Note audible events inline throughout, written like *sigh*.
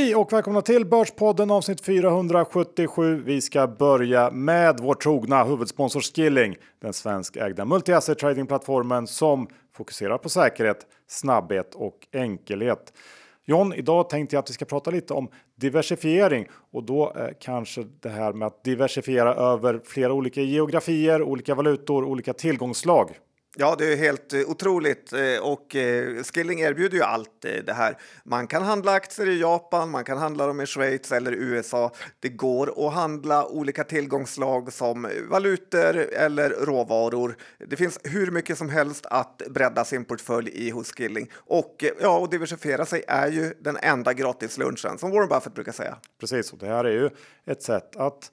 Hej och välkomna till Börspodden avsnitt 477. Vi ska börja med vår trogna huvudsponsor Skilling, den svenskägda multi-asset tradingplattformen som fokuserar på säkerhet, snabbhet och enkelhet. John, idag tänkte jag att vi ska prata lite om diversifiering och då eh, kanske det här med att diversifiera över flera olika geografier, olika valutor, olika tillgångsslag. Ja, det är helt eh, otroligt eh, och eh, Skilling erbjuder ju allt det här. Man kan handla aktier i Japan, man kan handla dem i Schweiz eller USA. Det går att handla olika tillgångsslag som valutor eller råvaror. Det finns hur mycket som helst att bredda sin portfölj i hos Skilling och ja, och diversifiera sig är ju den enda gratislunchen som Warren Buffett brukar säga. Precis, och det här är ju ett sätt att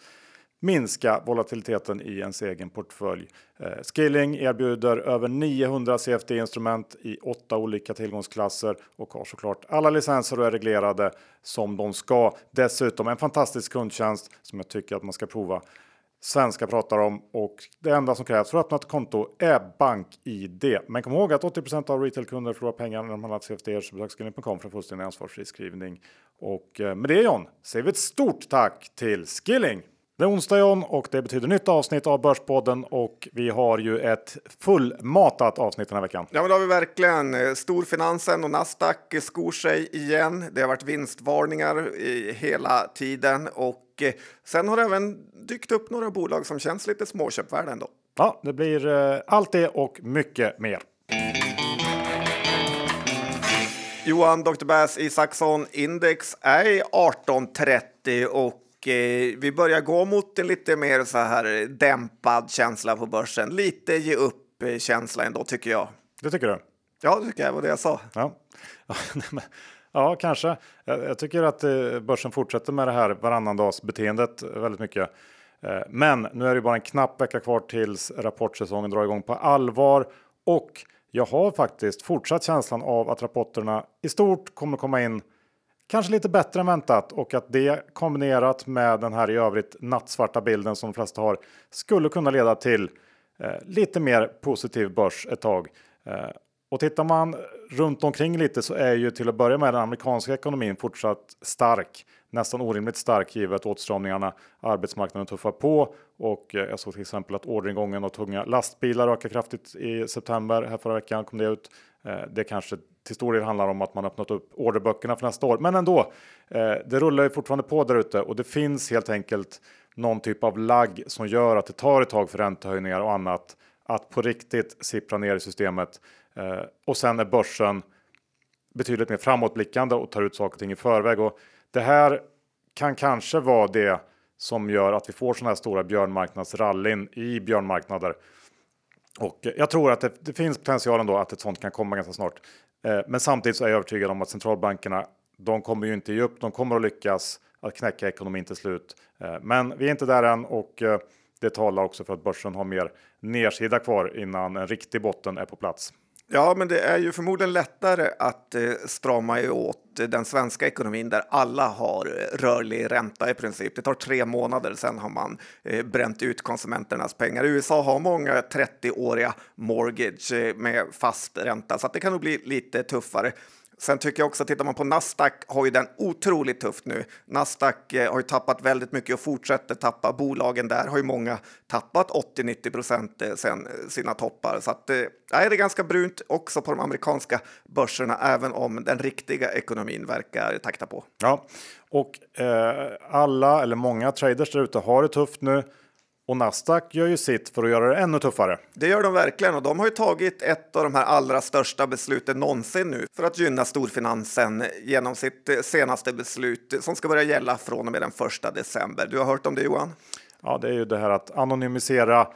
minska volatiliteten i ens egen portfölj. Eh, Skilling erbjuder över 900 CFD-instrument i åtta olika tillgångsklasser och har såklart alla licenser och är reglerade som de ska. Dessutom en fantastisk kundtjänst som jag tycker att man ska prova. Svenska pratar om och det enda som krävs för att öppna ett konto är BankID. Men kom ihåg att 80 av retailkunder förlorar pengar när de handlat CFD så besök skilling.com för fullständig ansvarsfri skrivning. Och eh, med det John säger vi ett stort tack till Skilling! Det är onsdag John och det betyder nytt avsnitt av Börspodden och vi har ju ett fullmatat avsnitt den här veckan. Ja, men det har vi verkligen. Storfinansen och Nasdaq skor sig igen. Det har varit vinstvarningar i hela tiden och eh, sen har det även dykt upp några bolag som känns lite småköpvärda ändå. Ja, det blir eh, allt det och mycket mer. Johan Dr. Bass Isaksson Index är 1830 och Eh, vi börjar gå mot en lite mer så här dämpad känsla på börsen. Lite ge upp eh, känsla ändå tycker jag. Det tycker du? Ja, det tycker jag var det jag sa. Ja, *laughs* ja kanske. Jag, tycker att eh, börsen fortsätter med det här varannan dags beteendet väldigt mycket. Men nu är det bara en knapp vecka kvar tills rapportsäsongen drar igång på allvar och jag har faktiskt fortsatt känslan av att rapporterna i stort kommer komma in kanske lite bättre än väntat och att det kombinerat med den här i övrigt nattsvarta bilden som de flesta har skulle kunna leda till eh, lite mer positiv börs ett tag. Eh, och tittar man runt omkring lite så är ju till att börja med den amerikanska ekonomin fortsatt stark, nästan orimligt stark givet åtstramningarna. Arbetsmarknaden tuffar på och eh, jag såg till exempel att orderingången av tunga lastbilar ökar kraftigt i september. Här förra veckan kom det ut. Eh, det kanske till stor del handlar om att man öppnat upp orderböckerna för nästa år. Men ändå, eh, det rullar ju fortfarande på där ute och det finns helt enkelt någon typ av lagg som gör att det tar ett tag för räntehöjningar och annat att på riktigt sippra ner i systemet. Eh, och sen är börsen betydligt mer framåtblickande och tar ut saker och ting i förväg. Och det här kan kanske vara det som gör att vi får sådana här stora björnmarknadsrallyn i björnmarknader. Och eh, jag tror att det, det finns potential ändå att ett sånt kan komma ganska snart. Eh, men samtidigt så är jag övertygad om att centralbankerna, de kommer ju inte ge upp. De kommer att lyckas att knäcka ekonomin till slut. Eh, men vi är inte där än och eh, det talar också för att börsen har mer nedsida kvar innan en riktig botten är på plats. Ja, men det är ju förmodligen lättare att eh, strama åt den svenska ekonomin där alla har eh, rörlig ränta i princip. Det tar tre månader, sen har man eh, bränt ut konsumenternas pengar. I USA har många 30-åriga mortgage eh, med fast ränta, så det kan nog bli lite tuffare. Sen tycker jag också, tittar man på Nasdaq har ju den otroligt tufft nu. Nasdaq eh, har ju tappat väldigt mycket och fortsätter tappa. Bolagen där har ju många tappat 80-90 procent eh, sen eh, sina toppar. Så att, eh, det är ganska brunt också på de amerikanska börserna, även om den riktiga ekonomin verkar takta på. Ja, och eh, alla eller många traders där ute har det tufft nu. Och Nasdaq gör ju sitt för att göra det ännu tuffare. Det gör de verkligen och de har ju tagit ett av de här allra största besluten någonsin nu för att gynna storfinansen genom sitt eh, senaste beslut som ska börja gälla från och med den första december. Du har hört om det Johan? Ja, det är ju det här att anonymisera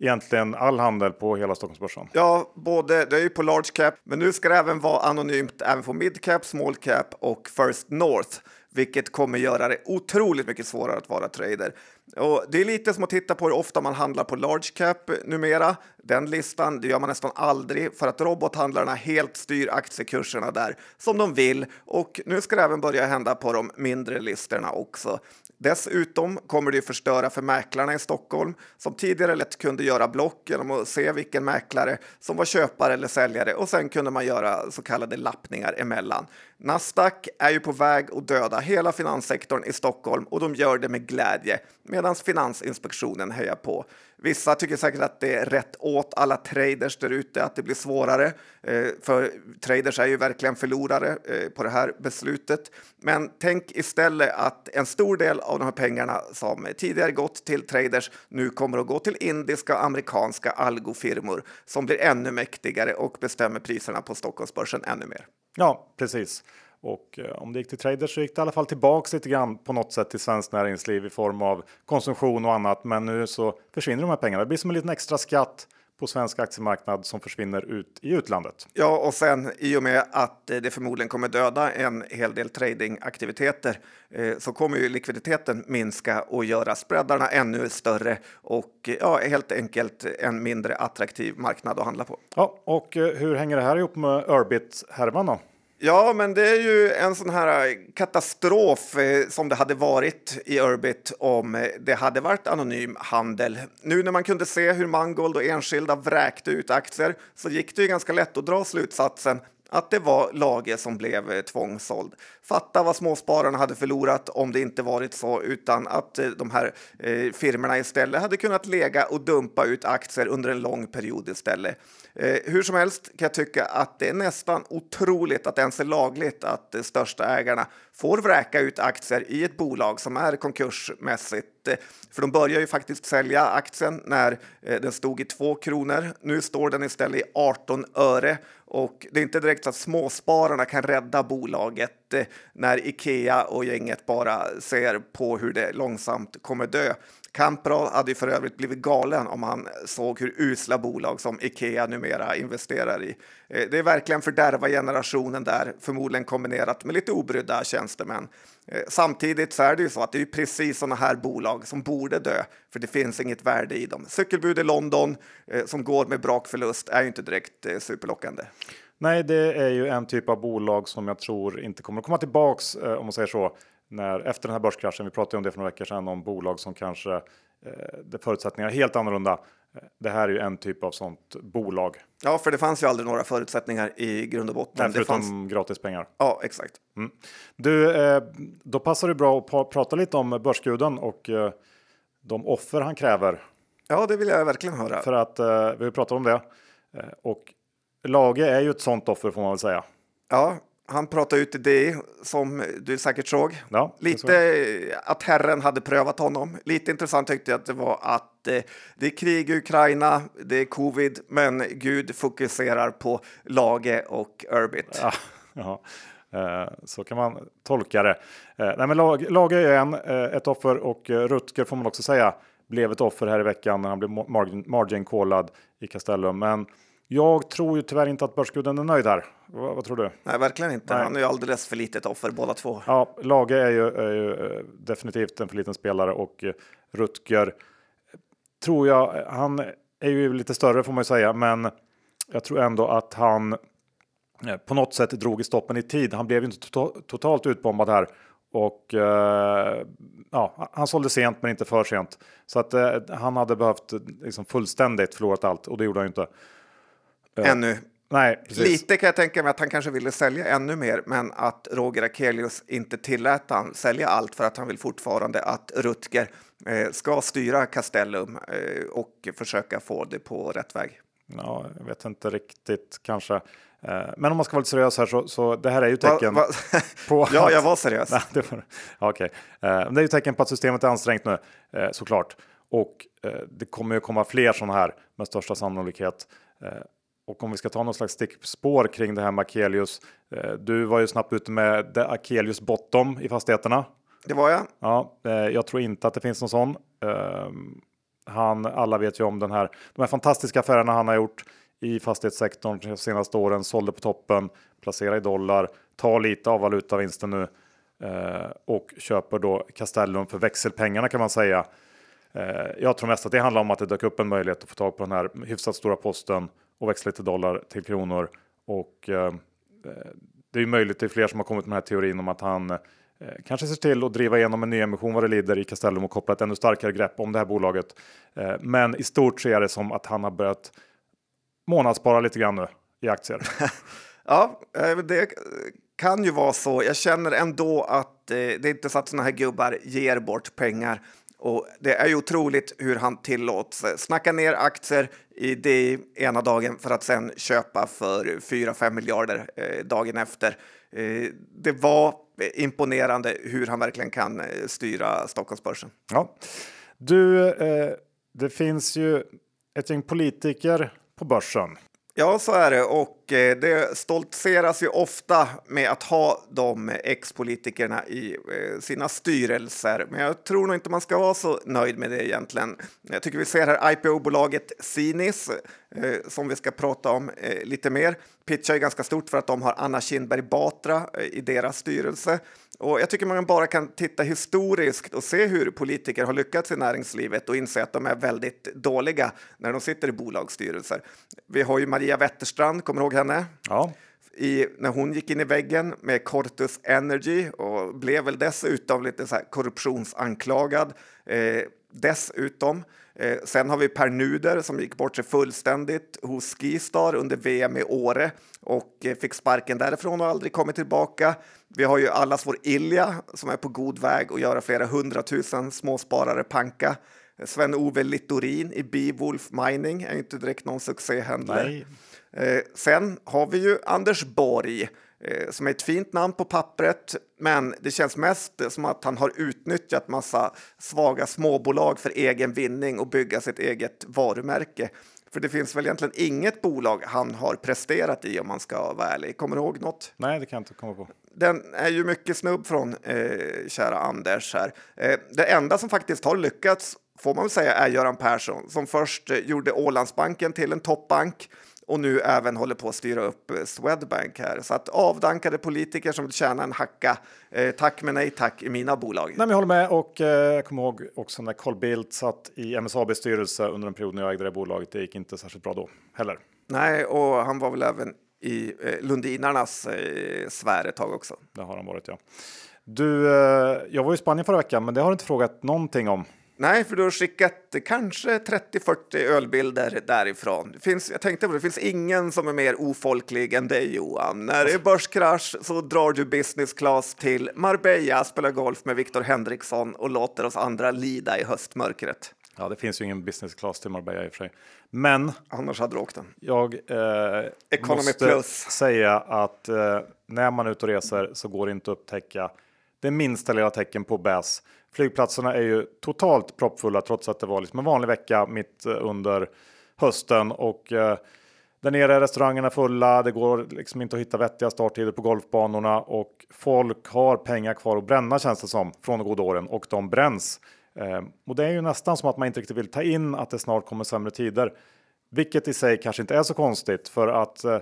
egentligen all handel på hela Stockholmsbörsen. Ja, både det är ju på large cap, men nu ska det även vara anonymt även på mid cap, small cap och first north vilket kommer göra det otroligt mycket svårare att vara trader. Och det är lite som att titta på hur ofta man handlar på large cap numera. Den listan det gör man nästan aldrig för att robothandlarna helt styr aktiekurserna där som de vill. Och nu ska det även börja hända på de mindre listorna också. Dessutom kommer det förstöra för mäklarna i Stockholm som tidigare lätt kunde göra block genom att se vilken mäklare som var köpare eller säljare och sen kunde man göra så kallade lappningar emellan. Nasdaq är ju på väg att döda hela finanssektorn i Stockholm och de gör det med glädje medan Finansinspektionen hejar på. Vissa tycker säkert att det är rätt åt alla traders där ute att det blir svårare, eh, för traders är ju verkligen förlorare eh, på det här beslutet. Men tänk istället att en stor del av de här pengarna som tidigare gått till traders nu kommer att gå till indiska och amerikanska algofirmor som blir ännu mäktigare och bestämmer priserna på Stockholmsbörsen ännu mer. Ja, precis. Och eh, om det gick till traders så gick det i alla fall tillbaks lite grann på något sätt till svenskt näringsliv i form av konsumtion och annat. Men nu så försvinner de här pengarna. Det blir som en liten extra skatt på svensk aktiemarknad som försvinner ut i utlandet. Ja, och sen i och med att det förmodligen kommer döda en hel del tradingaktiviteter eh, så kommer ju likviditeten minska och göra spreadarna ännu större och ja, helt enkelt en mindre attraktiv marknad att handla på. Ja, och eh, hur hänger det här ihop med Urbit-härvan då? Ja, men det är ju en sån här eh, katastrof eh, som det hade varit i Urbit om eh, det hade varit anonym handel. Nu när man kunde se hur Mangold och enskilda vräkte ut aktier så gick det ju ganska lätt att dra slutsatsen att det var Lage som blev eh, tvångsåld. Fatta vad småspararna hade förlorat om det inte varit så, utan att eh, de här eh, firmorna istället hade kunnat lägga och dumpa ut aktier under en lång period istället. Eh, hur som helst kan jag tycka att det är nästan otroligt att det ens är lagligt att de största ägarna får vräka ut aktier i ett bolag som är konkursmässigt. Eh, för de börjar ju faktiskt sälja aktien när eh, den stod i 2 kronor. Nu står den istället i 18 öre och det är inte direkt så att småspararna kan rädda bolaget eh, när Ikea och gänget bara ser på hur det långsamt kommer dö. Kamprad hade ju för övrigt blivit galen om han såg hur usla bolag som Ikea numera investerar i. Eh, det är verkligen fördärva generationen där, förmodligen kombinerat med lite obrydda tjänstemän. Eh, samtidigt så är det ju så att det är precis sådana här bolag som borde dö, för det finns inget värde i dem. Cykelbud i London eh, som går med brakförlust är ju inte direkt superlockande. Nej, det är ju en typ av bolag som jag tror inte kommer att komma tillbaks om man säger så när efter den här börskraschen. Vi pratade om det för några veckor sedan om bolag som kanske eh, det förutsättningar är helt annorlunda. Eh, det här är ju en typ av sånt bolag. Ja, för det fanns ju aldrig några förutsättningar i grund och botten. Nej, förutom det fanns... gratis pengar. Ja, exakt. Mm. Du, eh, då passar det bra att prata lite om börsguden och eh, de offer han kräver. Ja, det vill jag verkligen höra. För att eh, vi pratar om det eh, och Lage är ju ett sånt offer får man väl säga. Ja, han pratade ut det som du säkert såg. Ja, Lite att Herren hade prövat honom. Lite intressant tyckte jag att det var att eh, det är krig i Ukraina, det är covid, men Gud fokuserar på Lage och Urbit. Ja, *laughs* ja. Eh, så kan man tolka det. Eh, nej, men Lage är en, ett offer och Rutger får man också säga blev ett offer här i veckan när han blev margin, margin callad i Castellum. Men jag tror ju tyvärr inte att börsguden är nöjd här. Vad, vad tror du? Nej, verkligen inte. Nej. Han är ju alldeles för litet offer båda två. Ja, Lage är ju, är ju eh, definitivt en för liten spelare och eh, Rutger tror jag, han är ju lite större får man ju säga, men jag tror ändå att han eh, på något sätt drog i stoppen i tid. Han blev ju inte to totalt utbombad här och uh, ja, han sålde sent men inte för sent så att uh, han hade behövt liksom fullständigt förlorat allt och det gjorde han ju inte. Ännu. Nej, Lite kan jag tänka mig att han kanske ville sälja ännu mer, men att Roger Akelius inte tillät han sälja allt för att han vill fortfarande att Rutger eh, ska styra Castellum eh, och försöka få det på rätt väg. Ja, jag vet inte riktigt kanske. Eh, men om man ska vara lite seriös här så, så det här är ju tecken va, va? på *laughs* Ja, jag var seriös. *laughs* Nej, det, var, okay. Eh, det är ju tecken på att systemet är ansträngt nu eh, såklart. Och det kommer ju komma fler sådana här med största sannolikhet. Och om vi ska ta någon slags stickspår kring det här med Akelius. Eh, du var ju snabbt ute med Akelius Bottom i fastigheterna. Det var jag. Ja, eh, jag tror inte att det finns någon sån. Ehm, han, alla vet ju om den här, de här fantastiska affärerna han har gjort i fastighetssektorn de senaste åren. Sålde på toppen, placerade i dollar, tar lite av valutavinsten nu eh, och köper då Castellum för växelpengarna kan man säga. Jag tror mest att det handlar om att det dök upp en möjlighet att få tag på den här hyfsat stora posten och växla lite dollar till kronor. Och eh, det är ju möjligt, det är fler som har kommit med den här teorin om att han Eh, kanske ser till att driva igenom en nyemission vad det lider i Castellum och koppla ett ännu starkare grepp om det här bolaget. Eh, men i stort ser det som att han har börjat månadsspara lite grann nu i aktier. *laughs* ja, eh, det kan ju vara så. Jag känner ändå att eh, det är inte så att sådana här gubbar ger bort pengar. Och det är ju otroligt hur han tillåts eh, snacka ner aktier i det ena dagen för att sen köpa för 4-5 miljarder eh, dagen efter. Eh, det var imponerande hur han verkligen kan styra Stockholmsbörsen. Ja. Du, eh, det finns ju ett gäng politiker på börsen. Ja, så är det och eh, det stoltseras ju ofta med att ha de ex-politikerna i eh, sina styrelser. Men jag tror nog inte man ska vara så nöjd med det egentligen. Jag tycker vi ser här IPO-bolaget Sinis eh, som vi ska prata om lite mer pitchar ju ganska stort för att de har Anna Kinberg Batra i deras styrelse. Och jag tycker man bara kan titta historiskt och se hur politiker har lyckats i näringslivet och inse att de är väldigt dåliga när de sitter i bolagsstyrelser. Vi har ju Maria Wetterstrand, kommer du ihåg henne? Ja. I, när hon gick in i väggen med Cortus Energy och blev väl dessutom lite så korruptionsanklagad. Eh, dessutom. Eh, sen har vi Per Nuder som gick bort sig fullständigt hos Skistar under VM i Åre och eh, fick sparken därifrån och aldrig kommit tillbaka. Vi har ju allas vår Ilja som är på god väg att göra flera hundratusen småsparare panka. Sven-Ove Littorin i Beewolf Mining är inte direkt någon succé heller. Eh, sen har vi ju Anders Borg som är ett fint namn på pappret, men det känns mest som att han har utnyttjat massa svaga småbolag för egen vinning och bygga sitt eget varumärke. För det finns väl egentligen inget bolag han har presterat i om man ska vara ärlig. Kommer du ihåg något? Nej, det kan jag inte komma på. Den är ju mycket snubb från eh, kära Anders här. Eh, det enda som faktiskt har lyckats får man väl säga är Göran Persson som först eh, gjorde Ålandsbanken till en toppbank och nu även håller på att styra upp eh, Swedbank här. Så att avdankade politiker som vill tjäna en hacka, eh, tack men nej tack i mina bolag. Nej, men jag håller med och eh, jag kommer ihåg också när Carl Bildt satt i MSABs styrelse under en period när jag ägde det bolaget. Det gick inte särskilt bra då heller. Nej, och han var väl även i eh, Lundinarnas eh, sfär ett tag också. Det har han varit ja. Du, eh, jag var i Spanien förra veckan, men det har du inte frågat någonting om. Nej, för du har skickat kanske 30-40 ölbilder därifrån. Det finns, jag tänkte på det, det finns ingen som är mer ofolklig än dig Johan. När det är börskrasch så drar du business class till Marbella, spelar golf med Viktor Henriksson och låter oss andra lida i höstmörkret. Ja, det finns ju ingen business class till Marbella i och för sig. Men annars hade du åkt den. Jag eh, måste plus. säga att eh, när man är ute och reser så går det inte att upptäcka det minsta lilla tecken på bäs. Flygplatserna är ju totalt proppfulla trots att det var liksom en vanlig vecka mitt eh, under hösten och eh, där nere är restaurangerna fulla. Det går liksom inte att hitta vettiga starttider på golfbanorna och folk har pengar kvar att bränna känns det som från de goda åren och de bränns. Eh, och det är ju nästan som att man inte riktigt vill ta in att det snart kommer sämre tider, vilket i sig kanske inte är så konstigt för att eh,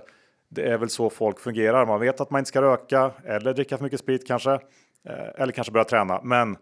det är väl så folk fungerar. Man vet att man inte ska röka eller dricka för mycket sprit kanske Eh, eller kanske börja träna, men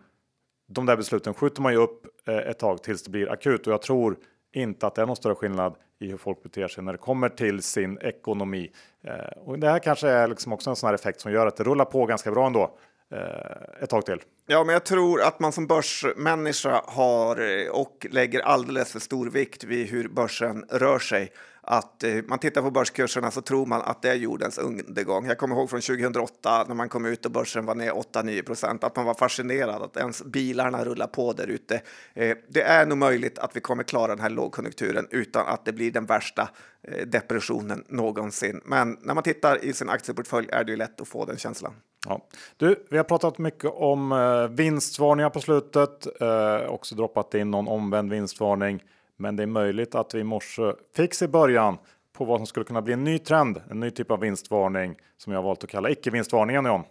de där besluten skjuter man ju upp eh, ett tag tills det blir akut och jag tror inte att det är någon större skillnad i hur folk beter sig när det kommer till sin ekonomi. Eh, och det här kanske är liksom också en sån här effekt som gör att det rullar på ganska bra ändå eh, ett tag till. Ja, men jag tror att man som börsmänniska har eh, och lägger alldeles för stor vikt vid hur börsen rör sig att eh, man tittar på börskurserna så tror man att det är jordens undergång. Jag kommer ihåg från 2008 när man kom ut och börsen var ner 8-9 procent, att man var fascinerad att ens bilarna rullar på där ute. Eh, det är nog möjligt att vi kommer klara den här lågkonjunkturen utan att det blir den värsta eh, depressionen någonsin. Men när man tittar i sin aktieportfölj är det ju lätt att få den känslan. Ja. Du, vi har pratat mycket om eh, vinstvarningar på slutet, eh, också droppat in någon omvänd vinstvarning. Men det är möjligt att vi i morse fick se början på vad som skulle kunna bli en ny trend, en ny typ av vinstvarning som jag valt att kalla icke-vinstvarningen. Om.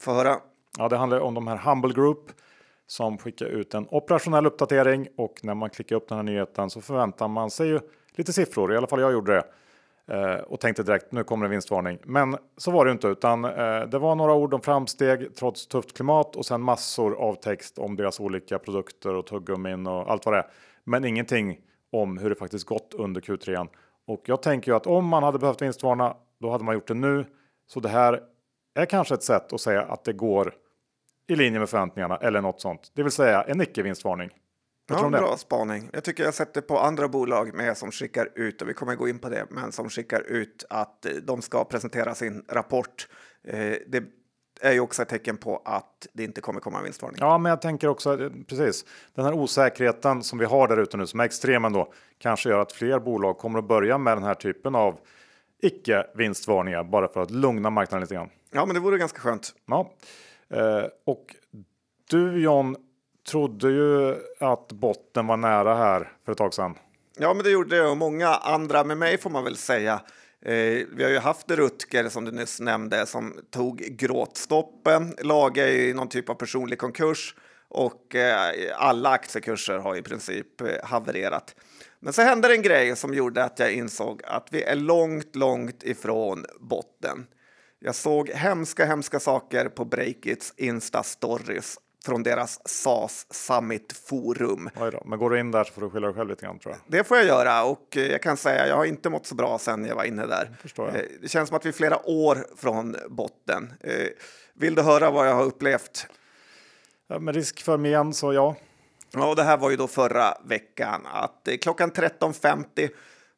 Få höra. Ja, det handlar om de här Humble Group som skickar ut en operationell uppdatering och när man klickar upp den här nyheten så förväntar man sig ju lite siffror. I alla fall jag gjorde det eh, och tänkte direkt nu kommer en vinstvarning. Men så var det inte utan eh, det var några ord om framsteg trots tufft klimat och sen massor av text om deras olika produkter och tuggummin och allt vad det är men ingenting om hur det faktiskt gått under Q3. Och jag tänker ju att om man hade behövt vinstvarna, då hade man gjort det nu. Så det här är kanske ett sätt att säga att det går i linje med förväntningarna eller något sånt. Det vill säga en icke-vinstvarning. Ja, bra spaning. Jag tycker jag sett det på andra bolag med som skickar ut, och vi kommer gå in på det, men som skickar ut att de ska presentera sin rapport. Eh, det är ju också ett tecken på att det inte kommer komma en vinstvarning. Ja, men jag tänker också eh, precis den här osäkerheten som vi har där ute nu som är extrem ändå kanske gör att fler bolag kommer att börja med den här typen av icke vinstvarningar bara för att lugna marknaden lite grann. Ja, men det vore ganska skönt. Ja, eh, och du John trodde ju att botten var nära här för ett tag sedan. Ja, men det gjorde jag och många andra med mig får man väl säga. Eh, vi har ju haft Rutger som du nyss nämnde som tog gråtstoppen. Laga är i någon typ av personlig konkurs och eh, alla aktiekurser har i princip eh, havererat. Men så hände en grej som gjorde att jag insåg att vi är långt, långt ifrån botten. Jag såg hemska, hemska saker på Breakits Insta-stories från deras SAS Summit Forum. Men går du in där så får du skylla dig själv lite grann tror jag. Det får jag göra och eh, jag kan säga jag har inte mått så bra sen jag var inne där. Jag. Eh, det känns som att vi är flera år från botten. Eh, vill du höra vad jag har upplevt? Ja, med risk för men så ja. Ja, och det här var ju då förra veckan att klockan 13.50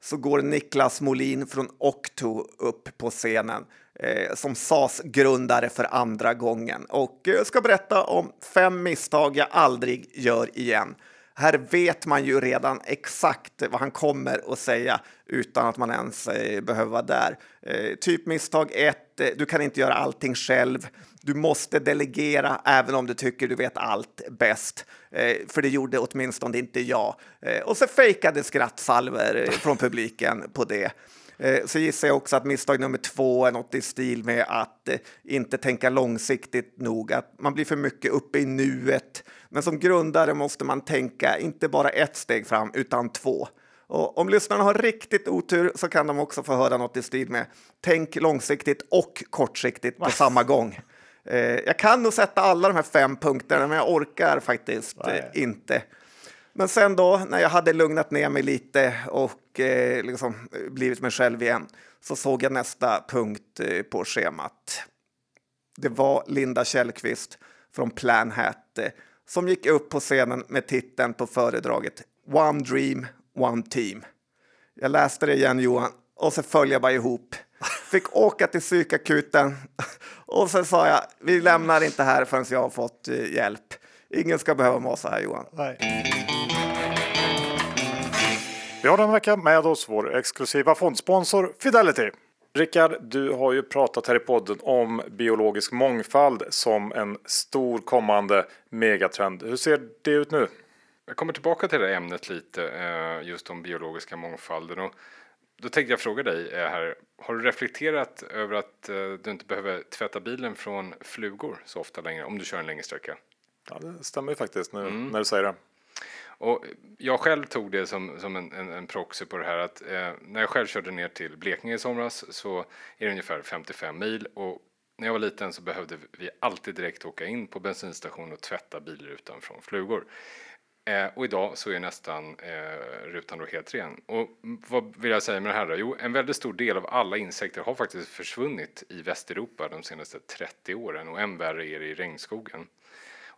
så går Niklas Molin från Octo upp på scenen Eh, som SAS-grundare för andra gången och eh, ska berätta om fem misstag jag aldrig gör igen. Här vet man ju redan exakt vad han kommer att säga utan att man ens eh, behöver vara där. Eh, typ misstag ett, eh, du kan inte göra allting själv. Du måste delegera även om du tycker du vet allt bäst. Eh, för det gjorde åtminstone inte jag. Eh, och så fejkade skrattsalver eh, från publiken på det. Eh, så gissar jag också att misstag nummer två är något i stil med att eh, inte tänka långsiktigt nog, att man blir för mycket uppe i nuet. Men som grundare måste man tänka inte bara ett steg fram utan två. Och om lyssnarna har riktigt otur så kan de också få höra något i stil med tänk långsiktigt och kortsiktigt på samma gång. Eh, jag kan nog sätta alla de här fem punkterna, men jag orkar faktiskt inte. Men sen då, när jag hade lugnat ner mig lite och eh, liksom eh, blivit mig själv igen, så såg jag nästa punkt eh, på schemat. Det var Linda Källqvist från Planhat eh, som gick upp på scenen med titeln på föredraget One Dream, One Team. Jag läste det igen Johan och så föll jag bara ihop. Fick åka till psykakuten och sen sa jag vi lämnar inte här förrän jag har fått eh, hjälp. Ingen ska behöva må så här Johan. Nej. Vi har den vecka med oss vår exklusiva fondsponsor Fidelity. Rickard, du har ju pratat här i podden om biologisk mångfald som en stor kommande megatrend. Hur ser det ut nu? Jag kommer tillbaka till det ämnet lite, eh, just om biologiska mångfalden. Och då tänkte jag fråga dig eh, här, har du reflekterat över att eh, du inte behöver tvätta bilen från flugor så ofta längre om du kör en längre sträcka? Ja, det stämmer ju faktiskt nu mm. när du säger det. Och jag själv tog det som, som en, en, en proxy på det här att eh, när jag själv körde ner till Blekinge i somras så är det ungefär 55 mil och när jag var liten så behövde vi alltid direkt åka in på bensinstation och tvätta bilrutan från flugor. Eh, och idag så är nästan eh, rutan då helt ren. Och vad vill jag säga med det här då? Jo, en väldigt stor del av alla insekter har faktiskt försvunnit i Västeuropa de senaste 30 åren och än värre är det i regnskogen.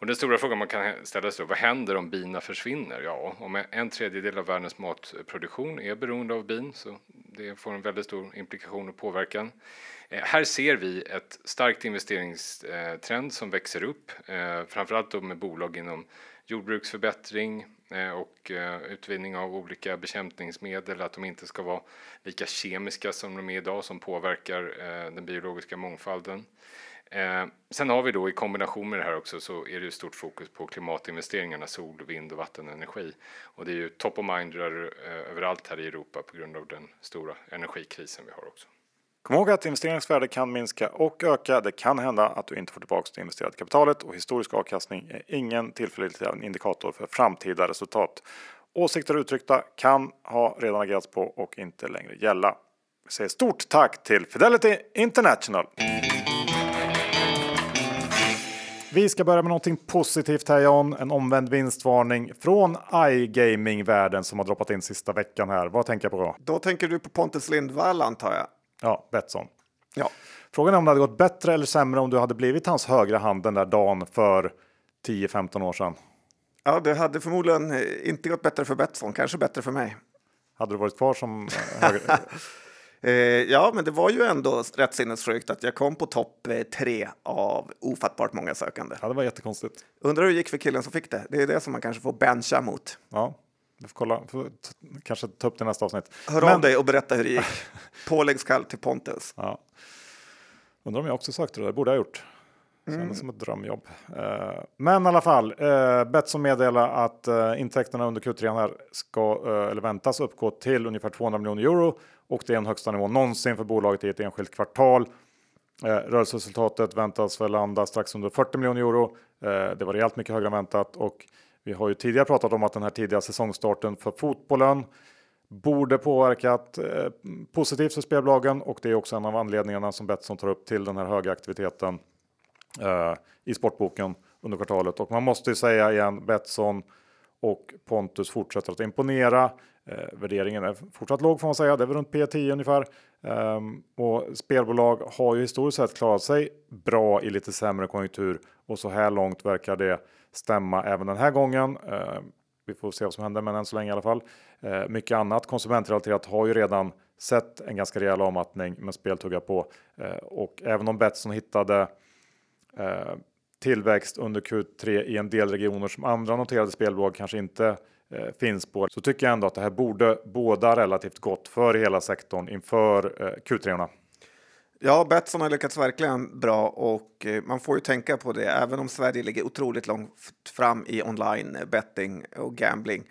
Och den stora frågan man kan ställa sig då, vad händer om bina försvinner? Ja, om en tredjedel av världens matproduktion är beroende av bin, så det får en väldigt stor implikation och påverkan. Eh, här ser vi ett starkt investeringstrend som växer upp, eh, framförallt då med bolag inom jordbruksförbättring eh, och eh, utvinning av olika bekämpningsmedel, att de inte ska vara lika kemiska som de är idag som påverkar eh, den biologiska mångfalden. Eh, sen har vi då i kombination med det här också så är det ju stort fokus på klimatinvesteringarna, sol, vind och vattenenergi. Och det är ju top of mind eh, överallt här i Europa på grund av den stora energikrisen vi har också. Kom ihåg att investeringsvärde kan minska och öka. Det kan hända att du inte får tillbaka det investerade kapitalet och historisk avkastning är ingen tillförlitlig indikator för framtida resultat. Åsikter uttryckta kan ha redan agerats på och inte längre gälla. Vi säger stort tack till Fidelity International. Vi ska börja med någonting positivt här John. En omvänd vinstvarning från iGaming-världen som har droppat in sista veckan här. Vad tänker jag på då? Då tänker du på Pontus Lindvall antar jag? Ja, Betsson. Ja. Frågan är om det hade gått bättre eller sämre om du hade blivit hans högra hand den där dagen för 10-15 år sedan. Ja, det hade förmodligen inte gått bättre för Betsson, kanske bättre för mig. Hade du varit kvar som eh, höger... *laughs* Eh, ja, men det var ju ändå rätt sinnessjukt att jag kom på topp eh, tre av ofattbart många sökande. ja, det var jättekonstigt. Undrar hur det gick för killen som fick det. Det är det som man kanske får bencha mot. Ja, vi får kolla. Får kanske ta upp det nästa avsnitt. Hör Men- av dig och berätta hur det gick. *laughs* Påläggskall till Pontus. Ja. Undrar om jag också sökte det där. borde jag ha gjort. Kändes Mm. som ett drömjobb. Eh, men i alla fall, eh, Betsson meddelar att eh, intäkterna under Q3 här ska, eh, eller väntas uppgå till ungefär 200 miljoner euro och det är den högsta nivån någonsin för bolaget i ett enskilt kvartal. Eh, rörelseresultatet väntas väl landa strax under 40 miljoner euro. Eh, det var rejält mycket högre än väntat och vi har ju tidigare pratat om att den här tidiga säsongstarten för fotbollen borde påverkat eh, positivt för spelbolagen och det är också en av anledningarna som Betsson tar upp till den här höga aktiviteten eh, i sportboken under kvartalet. Och man måste ju säga igen, Betsson och Pontus fortsätter att imponera. Eh, värderingen är fortsatt låg får man säga, det är väl runt P10 ungefär. Ehm, och spelbolag har ju historiskt sett klarat sig bra i lite sämre konjunktur och så här långt verkar det stämma även den här gången. Ehm, vi får se vad som händer, men än så länge i alla fall. Eh, mycket annat konsumentrelaterat har ju redan sett en ganska rejäl avmattning med spel tuggar på. Eh, och även om Betsson hittade eh, tillväxt under Q3 i en del regioner som andra noterade spelbolag kanske inte Eh, finns på, så tycker jag ändå att det här borde båda relativt gott för hela sektorn inför eh, Q3. -orna. Ja, Betsson har lyckats verkligen bra och eh, man får ju tänka på det. Även om Sverige ligger otroligt långt fram i online betting och gambling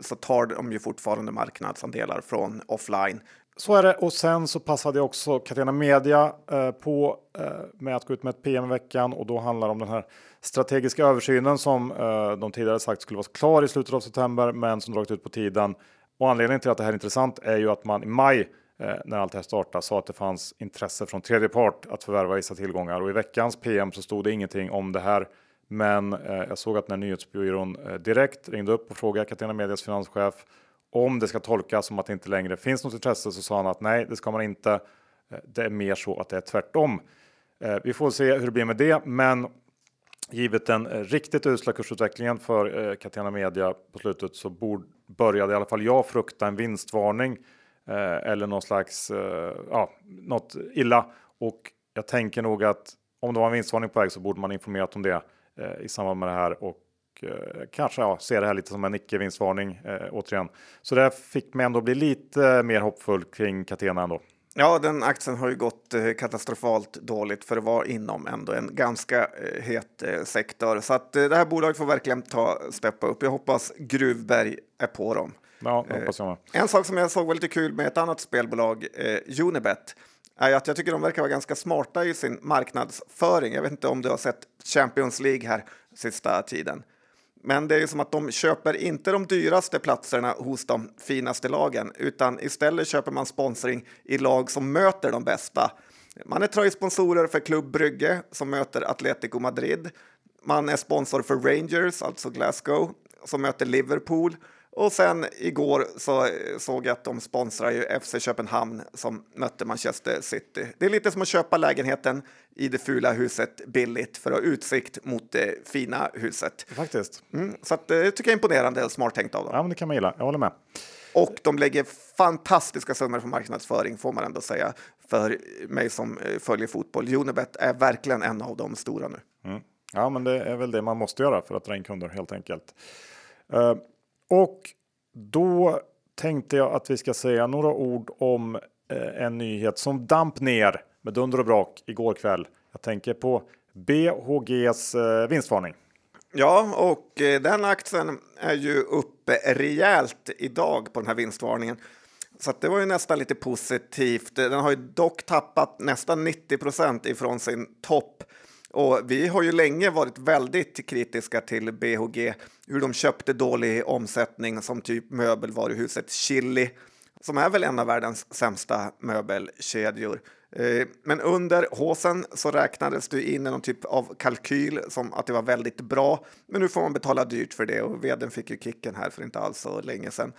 så tar de ju fortfarande marknadsandelar från offline. Så är det och sen så passade jag också Catena Media eh, på eh, med att gå ut med ett PM i veckan och då handlar det om den här strategiska översynen som eh, de tidigare sagt skulle vara klar i slutet av september men som dragit ut på tiden. Och anledningen till att det här är intressant är ju att man i maj eh, när allt det här startade sa att det fanns intresse från tredje part att förvärva vissa tillgångar och i veckans PM så stod det ingenting om det här. Men eh, jag såg att när nyhetsbyrån eh, direkt ringde upp och frågade Catena Medias finanschef om det ska tolkas som att det inte längre finns något intresse så sa han att nej, det ska man inte. Eh, det är mer så att det är tvärtom. Eh, vi får se hur det blir med det, men givet den eh, riktigt usla kursutvecklingen för Catena Media på slutet så började i alla fall jag frukta en vinstvarning eller någon slags ja, något illa. Och jag tänker nog att om det var en vinstvarning på väg så borde man informerat om det i samband med det här och eh, kanske ja, se det här lite som en icke vinstvarning eh, återigen. Så det fick mig ändå bli lite mer hoppfull kring Catena ändå. Ja, den aktien har ju gått eh, katastrofalt dåligt för att vara inom ändå en ganska eh, het sektor. Så att det här bolaget får verkligen ta steppa upp. Jag hoppas Gruvberg är på dem. Ja, hoppas jag med. En sak som jag såg var lite kul med ett annat spelbolag, eh, Unibet, är att jag tycker de verkar vara ganska smarta i sin marknadsföring. Jag vet inte om du har sett Champions League här sista tiden. Men det är ju som att de köper inte de dyraste platserna hos de finaste lagen, utan istället köper man sponsring i lag som möter de bästa. Man är tröjsponsorer för Club Brygge som möter Atletico Madrid. Man är sponsor för Rangers, alltså Glasgow, som möter Liverpool. Och sen igår så eh, såg jag att de sponsrar ju FC Köpenhamn som mötte Manchester City. Det är lite som att köpa lägenheten i det fula huset billigt för att ha utsikt mot det fina huset. Faktiskt. Mm, så att, eh, det tycker jag är imponerande och smart tänkt av dem. Ja, men det kan man gilla. Jag håller med. Och de lägger fantastiska summor på marknadsföring får man ändå säga för mig som eh, följer fotboll. Unibet är verkligen en av de stora nu. Mm. Ja, men det är väl det man måste göra för att dra in kunder helt enkelt. Eh, och då tänkte jag att vi ska säga några ord om eh, en nyhet som damp ner med dunder och brak igår kväll. Jag tänker på BHGs eh, vinstvarning. Ja, och eh, den aktien är ju uppe rejält idag på den här vinstvarningen. Så att det var ju nästan lite positivt. Den har ju dock tappat nästan 90 procent ifrån sin topp. Och vi har ju länge varit väldigt kritiska till BHG, hur de köpte dålig omsättning som typ möbelvaruhuset Chili, som är väl en av världens sämsta möbelkedjor. Eh, men under håsen så räknades det in i någon typ av kalkyl som att det var väldigt bra. Men nu får man betala dyrt för det och vdn fick ju kicken här för inte alls så länge sedan.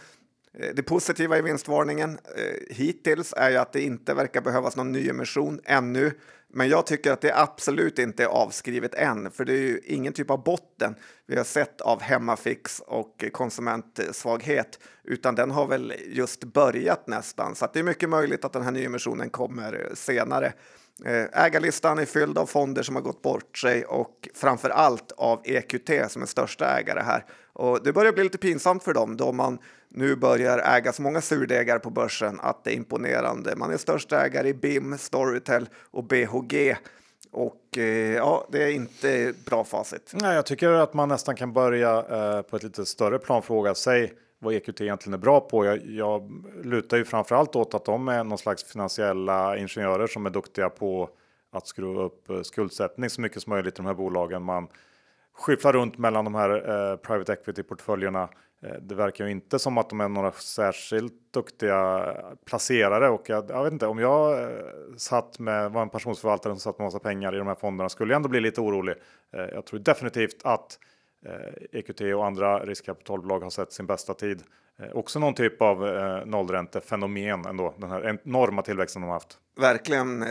Eh, det positiva i vinstvarningen eh, hittills är ju att det inte verkar behövas någon nyemission ännu. Men jag tycker att det absolut inte är avskrivet än, för det är ju ingen typ av botten vi har sett av hemmafix och konsumentsvaghet, utan den har väl just börjat nästan. Så det är mycket möjligt att den här nyemissionen kommer eh, senare. Eh, ägarlistan är fylld av fonder som har gått bort sig och framför allt av EQT som är största ägare här. Och det börjar bli lite pinsamt för dem då man nu börjar äga så många surdegar på börsen att det är imponerande. Man är största ägare i BIM, Storytel och BHG. Och eh, ja, det är inte bra facit. Nej, jag tycker att man nästan kan börja eh, på ett lite större plan fråga sig vad EQT egentligen är bra på. Jag, jag lutar ju framför allt åt att de är någon slags finansiella ingenjörer som är duktiga på att skruva upp eh, skuldsättning så mycket som möjligt i de här bolagen. Man skyfflar runt mellan de här eh, private equity portföljerna. Eh, det verkar ju inte som att de är några särskilt duktiga placerare och jag, jag vet inte om jag eh, satt med var en pensionsförvaltare som satt med massa pengar i de här fonderna skulle jag ändå bli lite orolig. Eh, jag tror definitivt att EQT och andra riskkapitalbolag har sett sin bästa tid. Också någon typ av nollräntefenomen ändå, den här enorma tillväxten de har haft. Verkligen eh,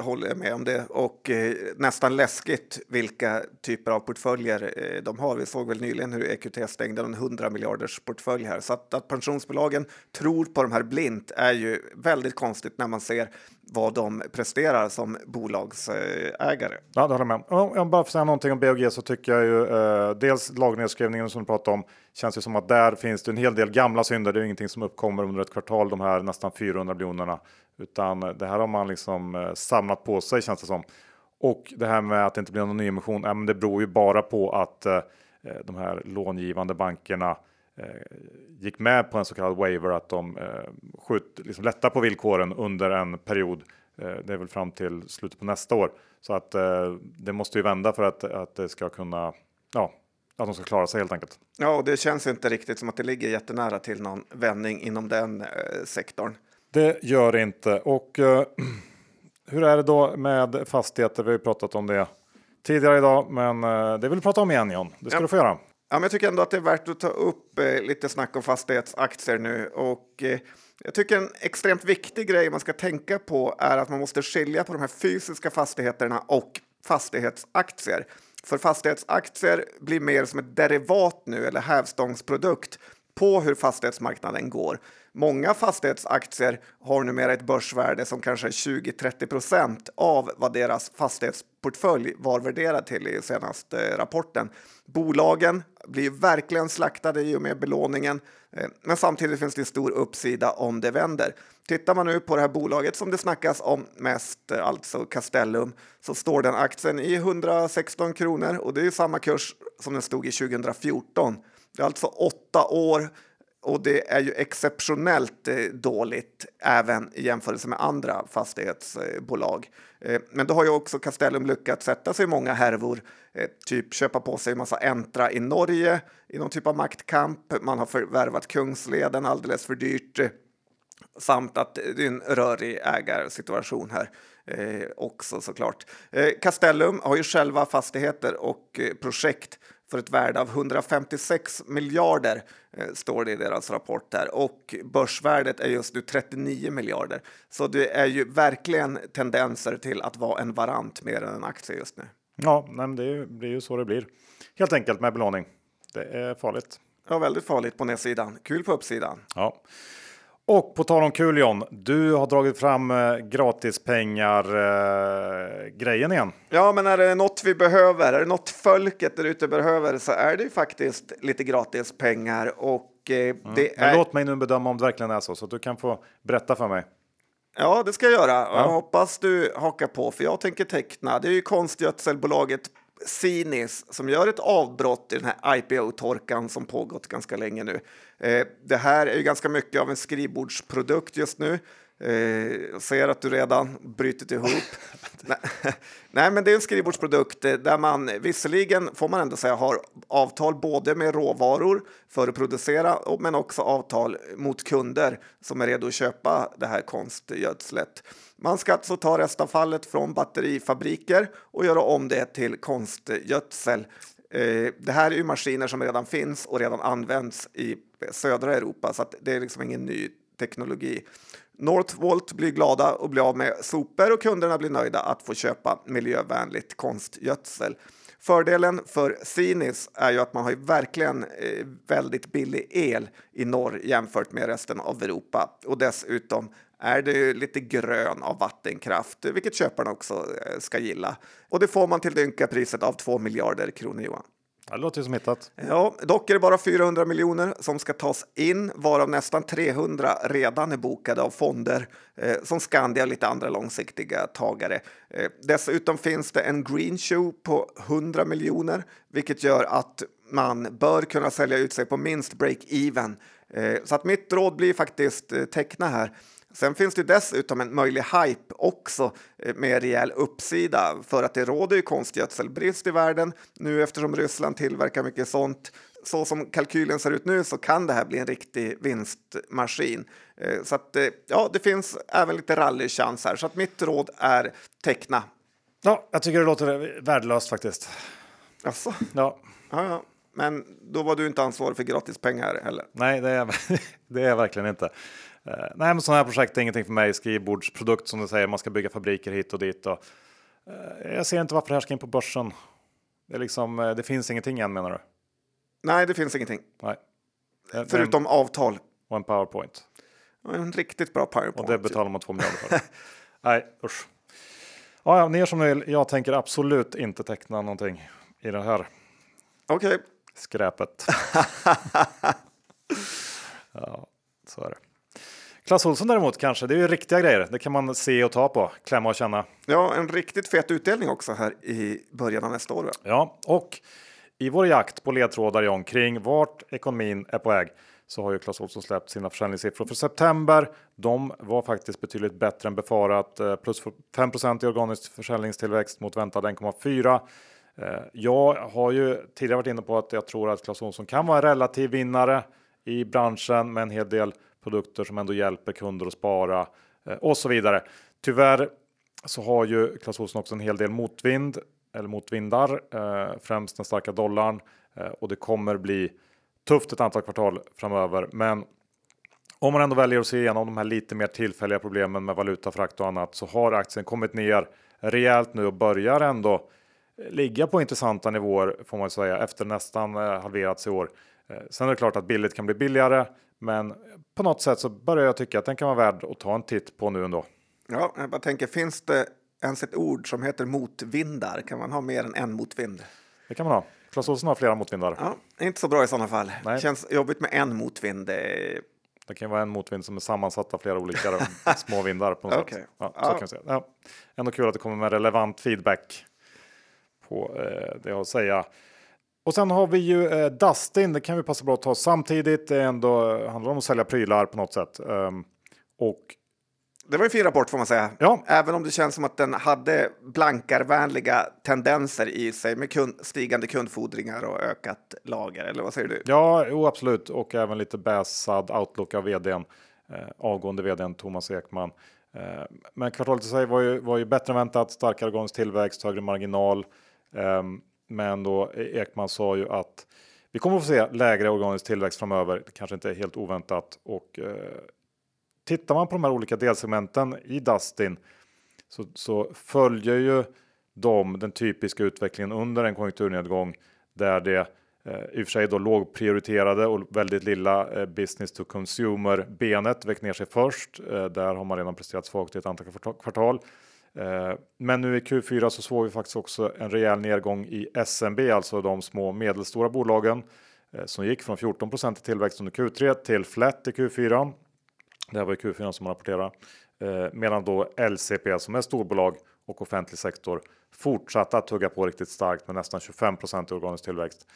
håller jag med om det och eh, nästan läskigt vilka typer av portföljer eh, de har. Vi såg väl nyligen hur EQT stängde en 100 miljarders portfölj här så att, att pensionsbolagen tror på de här blint är ju väldigt konstigt när man ser vad de presterar som bolagsägare. Ja, det håller jag med om. jag bara får säga någonting om BOG så tycker jag ju eh, dels lagnedskrivningen som du pratade om känns ju som att där finns det en hel del gamla synder. Det är ingenting som uppkommer under ett kvartal, de här nästan 400 miljonerna utan eh, det här har man liksom eh, samlat på sig känns det som. Och det här med att det inte blir någon nyemission, Men det beror ju bara på att eh, eh, de här långivande bankerna eh, gick med på en så kallad waiver, att de eh, skjut, liksom lättar på villkoren under en period. Eh, det är väl fram till slutet på nästa år. Så att det måste ju vända för att, att det ska kunna, ja, att de ska klara sig helt enkelt. Ja, och det känns inte riktigt som att det ligger jättenära till någon vändning inom den sektorn. Det gör det inte. Och uh, *clears throat* hur är det då med fastigheter? Vi har ju pratat om det tidigare idag, men uh, det vill vi prata om igen John. Det ska ja. du få göra. Ja, men jag tycker ändå att det är värt att ta upp eh, lite snack om fastighetsaktier nu. Och, eh, jag tycker en extremt viktig grej man ska tänka på är att man måste skilja på de här fysiska fastigheterna och fastighetsaktier. För fastighetsaktier blir mer som ett derivat nu, eller hävstångsprodukt på hur fastighetsmarknaden går. Många fastighetsaktier har numera ett börsvärde som kanske är 20-30 procent av vad deras fastighetsportfölj var värderad till i senaste eh, rapporten. Bolagen blir verkligen slaktade i och med belåningen, eh, men samtidigt finns det stor uppsida om det vänder. Tittar man nu på det här bolaget som det snackas om mest, eh, alltså Castellum, så står den aktien i 116 kronor och det är samma kurs som den stod i 2014. Det är alltså åtta år och det är ju exceptionellt eh, dåligt även i jämförelse med andra fastighetsbolag. Eh, men då har ju också Castellum lyckats sätta sig i många härvor, eh, typ köpa på sig en massa Entra i Norge i någon typ av maktkamp. Man har förvärvat Kungsleden alldeles för dyrt samt att det är en rörig ägarsituation här eh, också såklart. Eh, Castellum har ju själva fastigheter och eh, projekt för ett värde av 156 miljarder eh, står det i deras rapport där och börsvärdet är just nu 39 miljarder. Så det är ju verkligen tendenser till att vara en varant mer än en aktie just nu. Ja, men det blir ju så det blir helt enkelt med belåning. Det är farligt. Ja, väldigt farligt på nedsidan. Kul på uppsidan. Ja. Och på tal om kul John, du har dragit fram eh, gratispengar eh, grejen igen. Ja, men är det något vi behöver, är det något folket där ute behöver så är det ju faktiskt lite gratispengar och eh, mm. det är. låt mig nu bedöma om det verkligen är så, så du kan få berätta för mig. Ja, det ska jag göra. Ja. Jag hoppas du hakar på, för jag tänker teckna. Det är ju konstgödselbolaget Sinis som gör ett avbrott i den här IPO-torkan som pågått ganska länge nu. Eh, det här är ju ganska mycket av en skrivbordsprodukt just nu. Eh, jag ser att du redan brytit ihop. *laughs* *laughs* Nej, men det är en skrivbordsprodukt eh, där man visserligen, får man ändå säga, har avtal både med råvaror för att producera, men också avtal mot kunder som är redo att köpa det här konstgödslet. Man ska alltså ta restavfallet från batterifabriker och göra om det till konstgödsel. Eh, det här är ju maskiner som redan finns och redan används i södra Europa, så det är liksom ingen ny teknologi. Northvolt blir glada och blir av med sopor och kunderna blir nöjda att få köpa miljövänligt konstgödsel. Fördelen för Sinis är ju att man har ju verkligen eh, väldigt billig el i norr jämfört med resten av Europa och dessutom är det lite grön av vattenkraft, vilket köparna också eh, ska gilla. Och det får man till det ynka priset av 2 miljarder kronor, Johan. Det låter ju som hittat. Ja, dock är det bara 400 miljoner som ska tas in, varav nästan 300 redan är bokade av fonder eh, som Skandia och lite andra långsiktiga tagare. Eh, dessutom finns det en green show på 100 miljoner, vilket gör att man bör kunna sälja ut sig på minst break-even. Eh, så att mitt råd blir faktiskt eh, teckna här. Sen finns det dessutom en möjlig hype också eh, med rejäl uppsida för att det råder ju konstgödselbrist i världen nu eftersom Ryssland tillverkar mycket sånt. Så som kalkylen ser ut nu så kan det här bli en riktig vinstmaskin. Eh, så att eh, ja, det finns även lite rallychans här så att mitt råd är teckna. Ja, jag tycker det låter värdelöst faktiskt. Alltså. Ja. Ja, ja. Men då var du inte ansvarig för gratispengar heller. Nej, det är, *laughs* det är jag verkligen inte. Uh, nej, men sådana här projekt är ingenting för mig. Skrivbordsprodukt som du säger, man ska bygga fabriker hit och dit. Och, uh, jag ser inte varför det här ska in på börsen. Det, är liksom, uh, det finns ingenting än menar du? Nej, det finns ingenting. Nej. Förutom en, avtal. Och en powerpoint. En riktigt bra powerpoint. Och det betalar man två miljarder för. *laughs* nej, usch. Ja, ja, ner som ni vill. Jag tänker absolut inte teckna någonting i det här. Okej. Okay. Skräpet. *laughs* ja, så är det. Clas Ohlson däremot kanske, det är ju riktiga grejer. Det kan man se och ta på, klämma och känna. Ja, en riktigt fet utdelning också här i början av nästa år. Va? Ja, och i vår jakt på ledtrådar John, kring vart ekonomin är på väg så har ju Clas Ohlson släppt sina försäljningssiffror för september. De var faktiskt betydligt bättre än befarat. Eh, plus 5% i organisk försäljningstillväxt mot väntad 1,4. Eh, jag har ju tidigare varit inne på att jag tror att Clas Ohlson kan vara en relativ vinnare i branschen med en hel del produkter som ändå hjälper kunder att spara eh, och så vidare. Tyvärr så har ju Clas Ohlson också en hel del motvind eller motvindar, eh, främst den starka dollarn eh, och det kommer bli tufft ett antal kvartal framöver. Men om man ändå väljer att se igenom de här lite mer tillfälliga problemen med valutafrakt och annat så har aktien kommit ner rejält nu och börjar ändå eh, ligga på intressanta nivåer får man säga efter nästan halverats i år. Sen är det klart att billigt kan bli billigare, men på något sätt så börjar jag tycka att den kan vara värd att ta en titt på nu ändå. Ja, jag bara tänker, finns det ens ett ord som heter motvindar? Kan man ha mer än en motvind? Det kan man ha. Clas Ohlson har flera motvindar. Ja, inte så bra i sådana fall. Nej. Känns jobbigt med en motvind. Det kan vara en motvind som är sammansatt av flera olika *laughs* små vindar på något okay. sätt. Ja, så ja. Kan säga. Ja. Ändå kul att det kommer med relevant feedback på eh, det jag säga. Och sen har vi ju eh, Dustin, det kan vi passa bra att ta samtidigt. Det ändå handlar om att sälja prylar på något sätt. Um, och det var en fin rapport får man säga. Ja. Även om det känns som att den hade blankarvänliga tendenser i sig med kund, stigande kundfordringar och ökat lager. Eller vad säger du? Ja, jo, absolut. Och även lite bäsad outlook av vdn. Eh, avgående vdn Thomas Ekman. Eh, men kvartalet i sig var ju, var ju bättre än väntat. Starkare organisk tillväxt, högre marginal. Ehm, men då e- Ekman sa ju att vi kommer att få se lägre organisk tillväxt framöver. Det kanske inte är helt oväntat och eh, tittar man på de här olika delsegmenten i Dustin så, så följer ju de den typiska utvecklingen under en konjunkturnedgång där det eh, i och för sig då lågprioriterade och väldigt lilla eh, business to consumer benet väck ner sig först. Eh, där har man redan presterat svagt i ett antal kvartal. Eh, men nu i Q4 så såg vi faktiskt också en rejäl nedgång i SMB, alltså de små medelstora bolagen eh, som gick från 14 i tillväxt under Q3 till flat i Q4. Det här var i Q4 som man rapporterade. Eh, medan då LCP som är storbolag och offentlig sektor fortsatte att tugga på riktigt starkt med nästan 25 i organisk tillväxt.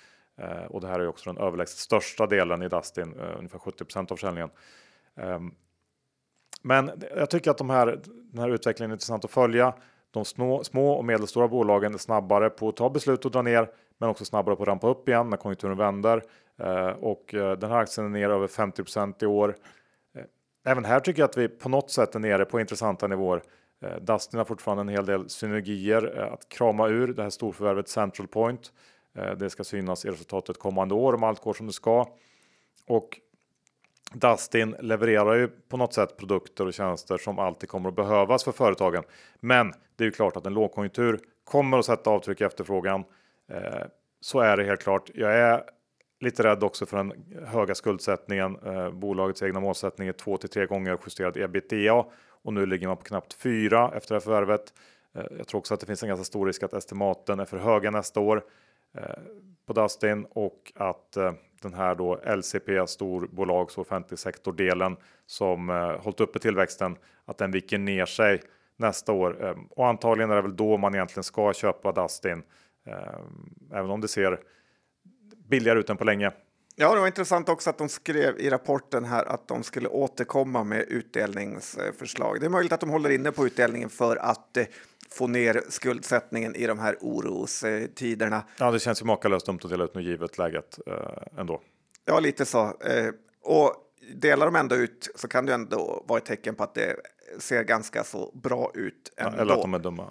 Och det här är också den överlägset största delen i Dustin, ungefär 70% av försäljningen. Ehm, men jag tycker att de här, den här utvecklingen är intressant att följa. De små, små och medelstora bolagen är snabbare på att ta beslut och dra ner, men också snabbare på att rampa upp igen när konjunkturen vänder. Eh, och eh, den här aktien är ner över 50% i år. Eh, även här tycker jag att vi på något sätt är nere på intressanta nivåer. Eh, Dustin har fortfarande en hel del synergier eh, att krama ur det här storförvärvet Central Point. Eh, det ska synas i resultatet kommande år om allt går som det ska. Och Dustin levererar ju på något sätt produkter och tjänster som alltid kommer att behövas för företagen. Men det är ju klart att en lågkonjunktur kommer att sätta avtryck i efterfrågan. Eh, så är det helt klart. Jag är lite rädd också för den höga skuldsättningen. Eh, bolagets egna målsättning är 2 till 3 gånger justerad ebitda och nu ligger man på knappt 4 efter det här förvärvet. Eh, jag tror också att det finns en ganska stor risk att estimaten är för höga nästa år eh, på Dustin och att eh, den här då LCP storbolags och offentlig sektor delen som eh, hållit uppe tillväxten att den viker ner sig nästa år eh, och antagligen är det väl då man egentligen ska köpa Dustin även om det ser billigare ut än på länge. Ja, det var intressant också att de skrev i rapporten här att de skulle återkomma med utdelningsförslag. Det är möjligt att de håller inne på utdelningen för att eh, få ner skuldsättningen i de här orostiderna. Ja, det känns ju makalöst dumt att dela ut nu givet läget eh, ändå. Ja, lite så. Eh, och delar de ändå ut så kan det ändå vara ett tecken på att det ser ganska så bra ut. Ändå. Ja, eller att de är dumma.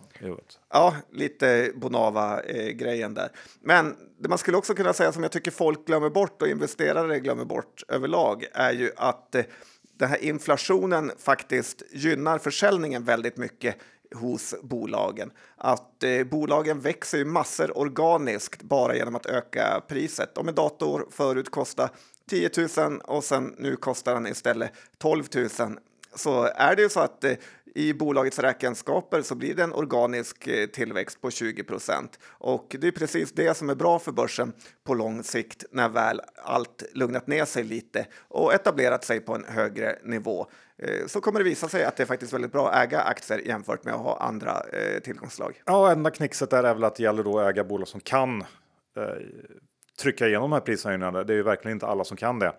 Ja, lite Bonava-grejen där. Men det man skulle också kunna säga som jag tycker folk glömmer bort och investerare glömmer bort överlag är ju att eh, den här inflationen faktiskt gynnar försäljningen väldigt mycket hos bolagen. Att eh, bolagen växer ju massor organiskt bara genom att öka priset. Om en dator förut kostade 10 000 och sen nu kostar den istället 12 000 så är det ju så att eh, i bolagets räkenskaper så blir det en organisk eh, tillväxt på 20 procent. Och det är precis det som är bra för börsen på lång sikt när väl allt lugnat ner sig lite och etablerat sig på en högre nivå. Eh, så kommer det visa sig att det är faktiskt väldigt bra att äga aktier jämfört med att ha andra tillgångsslag. Ja, enda knixet är väl att det gäller då att äga bolag som kan eh, trycka igenom de här prishöjningarna. Det är ju verkligen inte alla som kan det.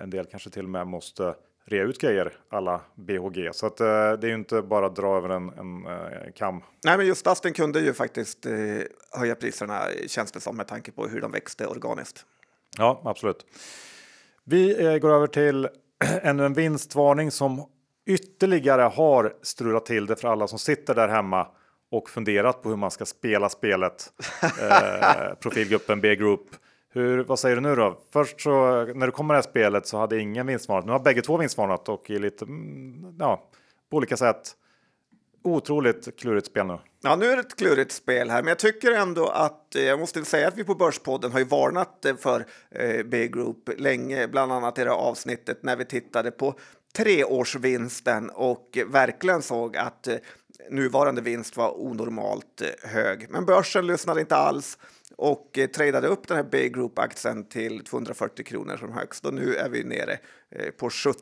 En del kanske till och med måste rea ut grejer alla BHG. Så att, eh, det är ju inte bara att dra över en, en eh, kam. Nej, men just Dustin kunde ju faktiskt eh, höja priserna känns det som med tanke på hur de växte organiskt. Ja, absolut. Vi eh, går över till *clears throat* ännu en vinstvarning som ytterligare har strulat till det för alla som sitter där hemma och funderat på hur man ska spela spelet. *laughs* Eh, profilgruppen B-Group hur, vad säger du nu då? Först så när du kommer det här spelet så hade ingen vinstvarnat. Nu har bägge två vinstvarnat och i lite, mm, ja, på olika sätt. Otroligt klurigt spel nu. Ja, nu är det ett klurigt spel här, men jag tycker ändå att eh, jag måste säga att vi på Börspodden har ju varnat eh, för eh, B-Group länge, bland annat i det avsnittet när vi tittade på treårsvinsten och verkligen såg att eh, nuvarande vinst var onormalt hög. Men börsen lyssnade inte alls och eh, tradade upp den här Bay Group-aktien till 240 kronor som högst. Och nu är vi nere eh, på 70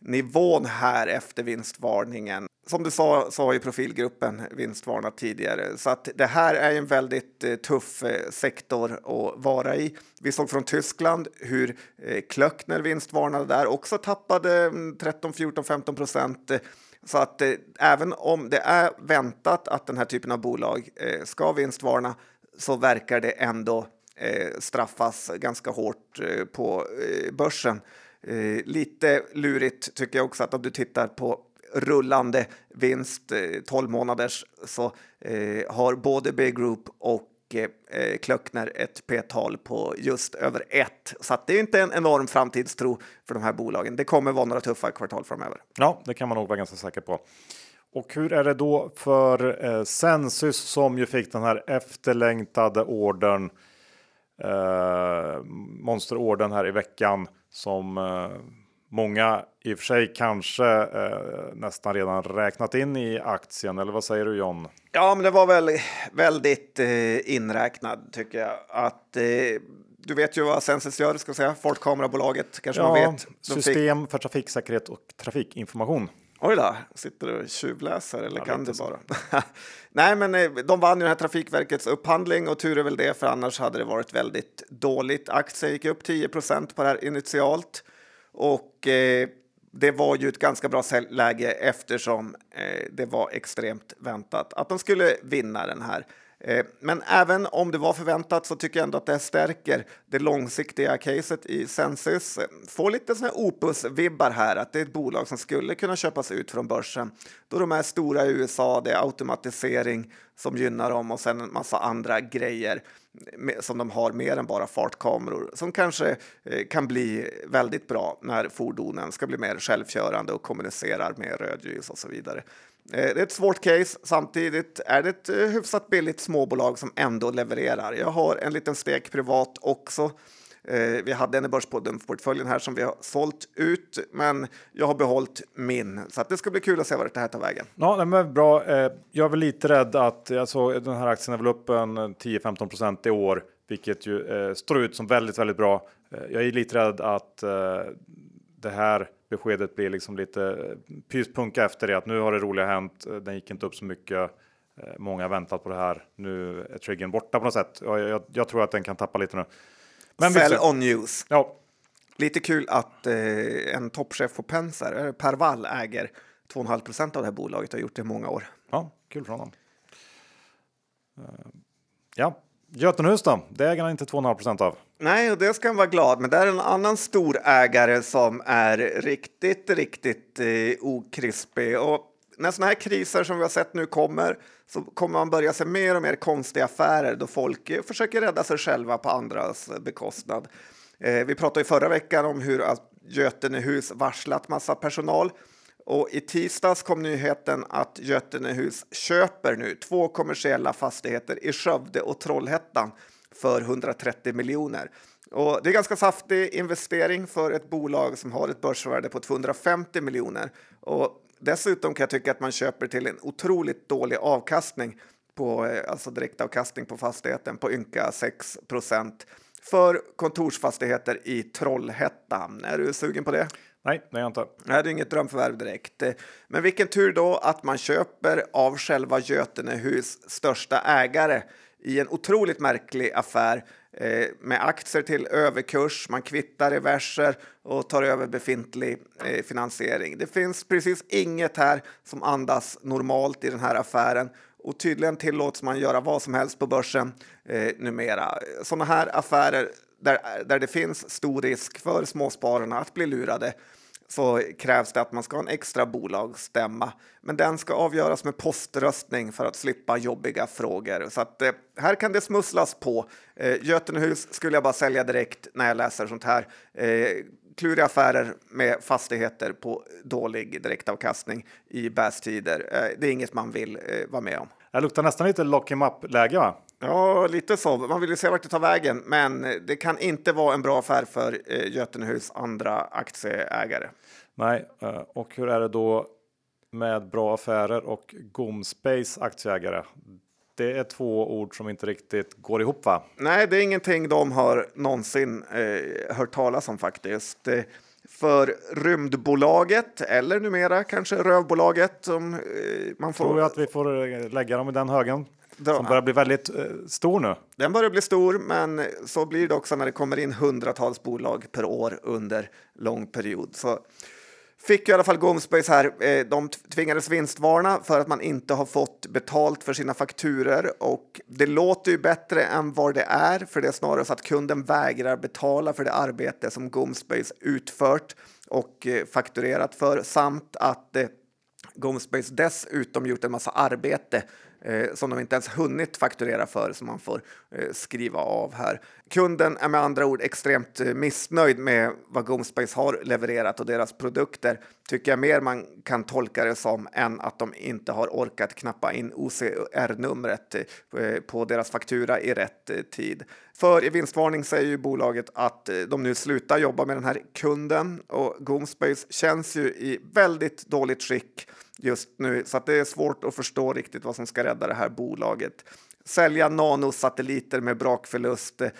nivån här efter vinstvarningen. Som du sa så har ju profilgruppen vinstvarnat tidigare så att det här är en väldigt eh, tuff eh, sektor att vara i. Vi såg från Tyskland hur eh, Klöckner vinstvarnade där också tappade 13, 14, 15 procent. Så att eh, även om det är väntat att den här typen av bolag eh, ska vinstvarna så verkar det ändå eh, straffas ganska hårt eh, på eh, börsen. Lite lurigt tycker jag också att om du tittar på rullande vinst 12 månaders så har både B Group och Klöckner ett P-tal på just över ett. Så att det är inte en enorm framtidstro för de här bolagen. Det kommer vara några tuffa kvartal framöver. Ja, det kan man nog vara ganska säker på. Och hur är det då för eh, Sensus som ju fick den här efterlängtade ordern, eh, monsterorden här i veckan som eh, många i och för sig kanske eh, nästan redan räknat in i aktien. Eller vad säger du John? Ja, men det var väl väldigt eh, inräknad tycker jag. Att eh, du vet ju vad Sensus gör, ska säga. Folkkamerabolaget kanske ja, man vet. De system fick... för trafiksäkerhet och trafikinformation. Oj då, sitter du och tjuvläser eller ja, kan du bara? *laughs* Nej, men eh, de vann ju den här Trafikverkets upphandling och tur är väl det, för annars hade det varit väldigt dåligt. Aktien gick upp 10 på det här initialt och eh, det var ju ett ganska bra läge eftersom eh, det var extremt väntat att de skulle vinna den här. Eh, men även om det var förväntat så tycker jag ändå att det stärker det långsiktiga caset i Sensus. Eh, får lite såna opus-vibbar här, att det är ett bolag som skulle kunna köpas ut från börsen då de är stora i USA, det är automatisering som gynnar dem och sen en massa andra grejer. Eh, som de har mer än bara fartkameror som kanske kan bli väldigt bra när fordonen ska bli mer självkörande och kommunicerar med rödljus och så vidare. Eh, det är ett svårt case. Samtidigt är det ett eh, hyfsat billigt småbolag som ändå levererar. Jag har en liten stek privat också eh, vi hade en i Börspodden-portföljen här som vi har sålt ut, men jag har behållit min. Så att det ska bli kul att se vart det här tar vägen. Ja, men bra. Jag är väl lite rädd att alltså, den här aktien är väl upp en 10-15 procent i år, vilket ju eh, står ut som väldigt, väldigt bra. Jag är lite rädd att eh, det här beskedet blir liksom lite eh, pyspunka efter det, att nu har det roliga hänt. Den gick inte upp så mycket. Många har väntat på det här. Nu är triggern borta på något sätt. Jag, jag, jag tror att den kan tappa lite nu. Men Sell on news. Ja. Lite kul att eh, en toppchef på Penser, Per Wall, äger 2,5 procent av det här bolaget och har gjort det i många år. Ja, kul för honom. Ja, Götenhus då? Det äger han inte 2,5 procent av. Nej, och det ska han vara glad. Men det är en annan storägare som är riktigt, riktigt eh, okrispig. Och när sådana här kriser som vi har sett nu kommer så kommer man börja se mer och mer konstiga affärer då folk eh, försöker rädda sig själva på andras bekostnad. Eh, vi pratade i förra veckan om hur Götenehus varslat massa personal och i tisdags kom nyheten att Götenehus köper nu två kommersiella fastigheter i Skövde och Trollhättan för 130 miljoner. Och det är ganska saftig investering för ett bolag som har ett börsvärde på 250 miljoner. Och Dessutom kan jag tycka att man köper till en otroligt dålig avkastning på eh, alltså direktavkastning på fastigheten på ynka 6% för kontorsfastigheter i Trollhättan. Är du sugen på det? Nej, det är jag inte. Nej, det är inget drömförvärv direkt. Men vilken tur då att man köper av själva Götenehus största ägare i en otroligt märklig affär Eh, med aktier till överkurs, man kvittar reverser och tar över befintlig eh, finansiering. Det finns precis inget här som andas normalt i den här affären och tydligen tillåts man göra vad som helst på börsen eh, numera. Sådana här affärer där, där det finns stor risk för småspararna att bli lurade så krävs det att man ska ha en extra bolagsstämma. Men den ska avgöras med poströstning för att slippa jobbiga frågor. Så att, eh, här kan det smusslas på. Eh, Götenehus skulle jag bara sälja direkt när jag läser sånt här. Eh, kluriga affärer med fastigheter på dålig direktavkastning i bästider. Eh, det är inget man vill eh, vara med om. Det luktar nästan lite lock him up-läge va? Ja, lite så. Man vill ju se vart det tar vägen, men det kan inte vara en bra affär för eh, Götenehus andra aktieägare. Nej, eh, och hur är det då med bra affärer och Gomspace aktieägare? Det är två ord som inte riktigt går ihop va? Nej, det är ingenting de har någonsin eh, hört talas om faktiskt. Eh, för rymdbolaget, eller numera kanske rövbolaget. Som, eh, man får... Tror jag att vi får eh, lägga dem i den högen. Då, som börjar bli väldigt eh, stor nu. Den börjar bli stor, men så blir det också när det kommer in hundratals bolag per år under lång period. Så fick i alla fall Gomspace här. Eh, de tvingades vinstvarna för att man inte har fått betalt för sina fakturer och det låter ju bättre än vad det är, för det är snarare så att kunden vägrar betala för det arbete som Gomspace utfört och eh, fakturerat för samt att eh, Gomspace dessutom gjort en massa arbete eh, som de inte ens hunnit fakturera för som man får eh, skriva av här. Kunden är med andra ord extremt eh, missnöjd med vad Gomspace har levererat och deras produkter tycker jag mer man kan tolka det som än att de inte har orkat knappa in OCR-numret eh, eh, på deras faktura i rätt eh, tid. För i vinstvarning säger ju bolaget att eh, de nu slutar jobba med den här kunden och Gomspace känns ju i väldigt dåligt skick just nu så att det är svårt att förstå riktigt vad som ska rädda det här bolaget. Sälja nanosatelliter med brakförlust eh,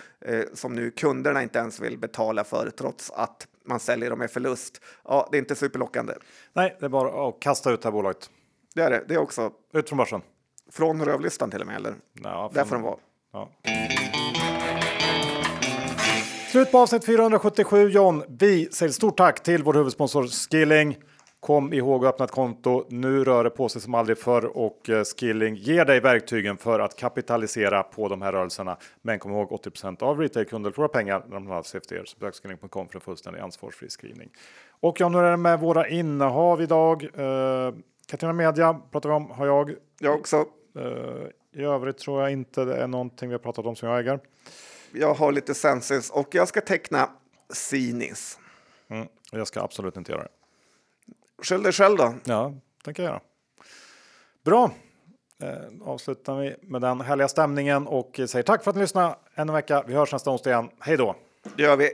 som nu kunderna inte ens vill betala för trots att man säljer dem med förlust. Ja, det är inte superlockande. Nej, det är bara att kasta ut det här bolaget. Det är det. Det är också. Ut från börsen. Från rövlistan till och med, eller? Ja, Där får de vara. Ja. Slut på avsnitt 477 John. Vi säger stort tack till vår huvudsponsor Skilling. Kom ihåg att öppna ett konto. Nu rör det på sig som aldrig förr och eh, Skilling ger dig verktygen för att kapitalisera på de här rörelserna. Men kom ihåg 80 av retailkunder förlorar pengar när de har efter er. Så besök skilling.com för en fullständig ansvarsfri skrivning. Och ja, nu är det med våra innehav idag. Uh, Katarina Media pratar vi om, har jag. Jag också. Uh, I övrigt tror jag inte det är någonting vi har pratat om som jag äger. Jag har lite Sensis och jag ska teckna Sinis. Mm, jag ska absolut inte göra det. Skyll dig själv då. Ja, tänker jag göra. Bra. Eh, avslutar vi med den härliga stämningen och säger tack för att ni lyssnade en vecka. Vi hörs nästa onsdag igen. Hej då! Det gör vi.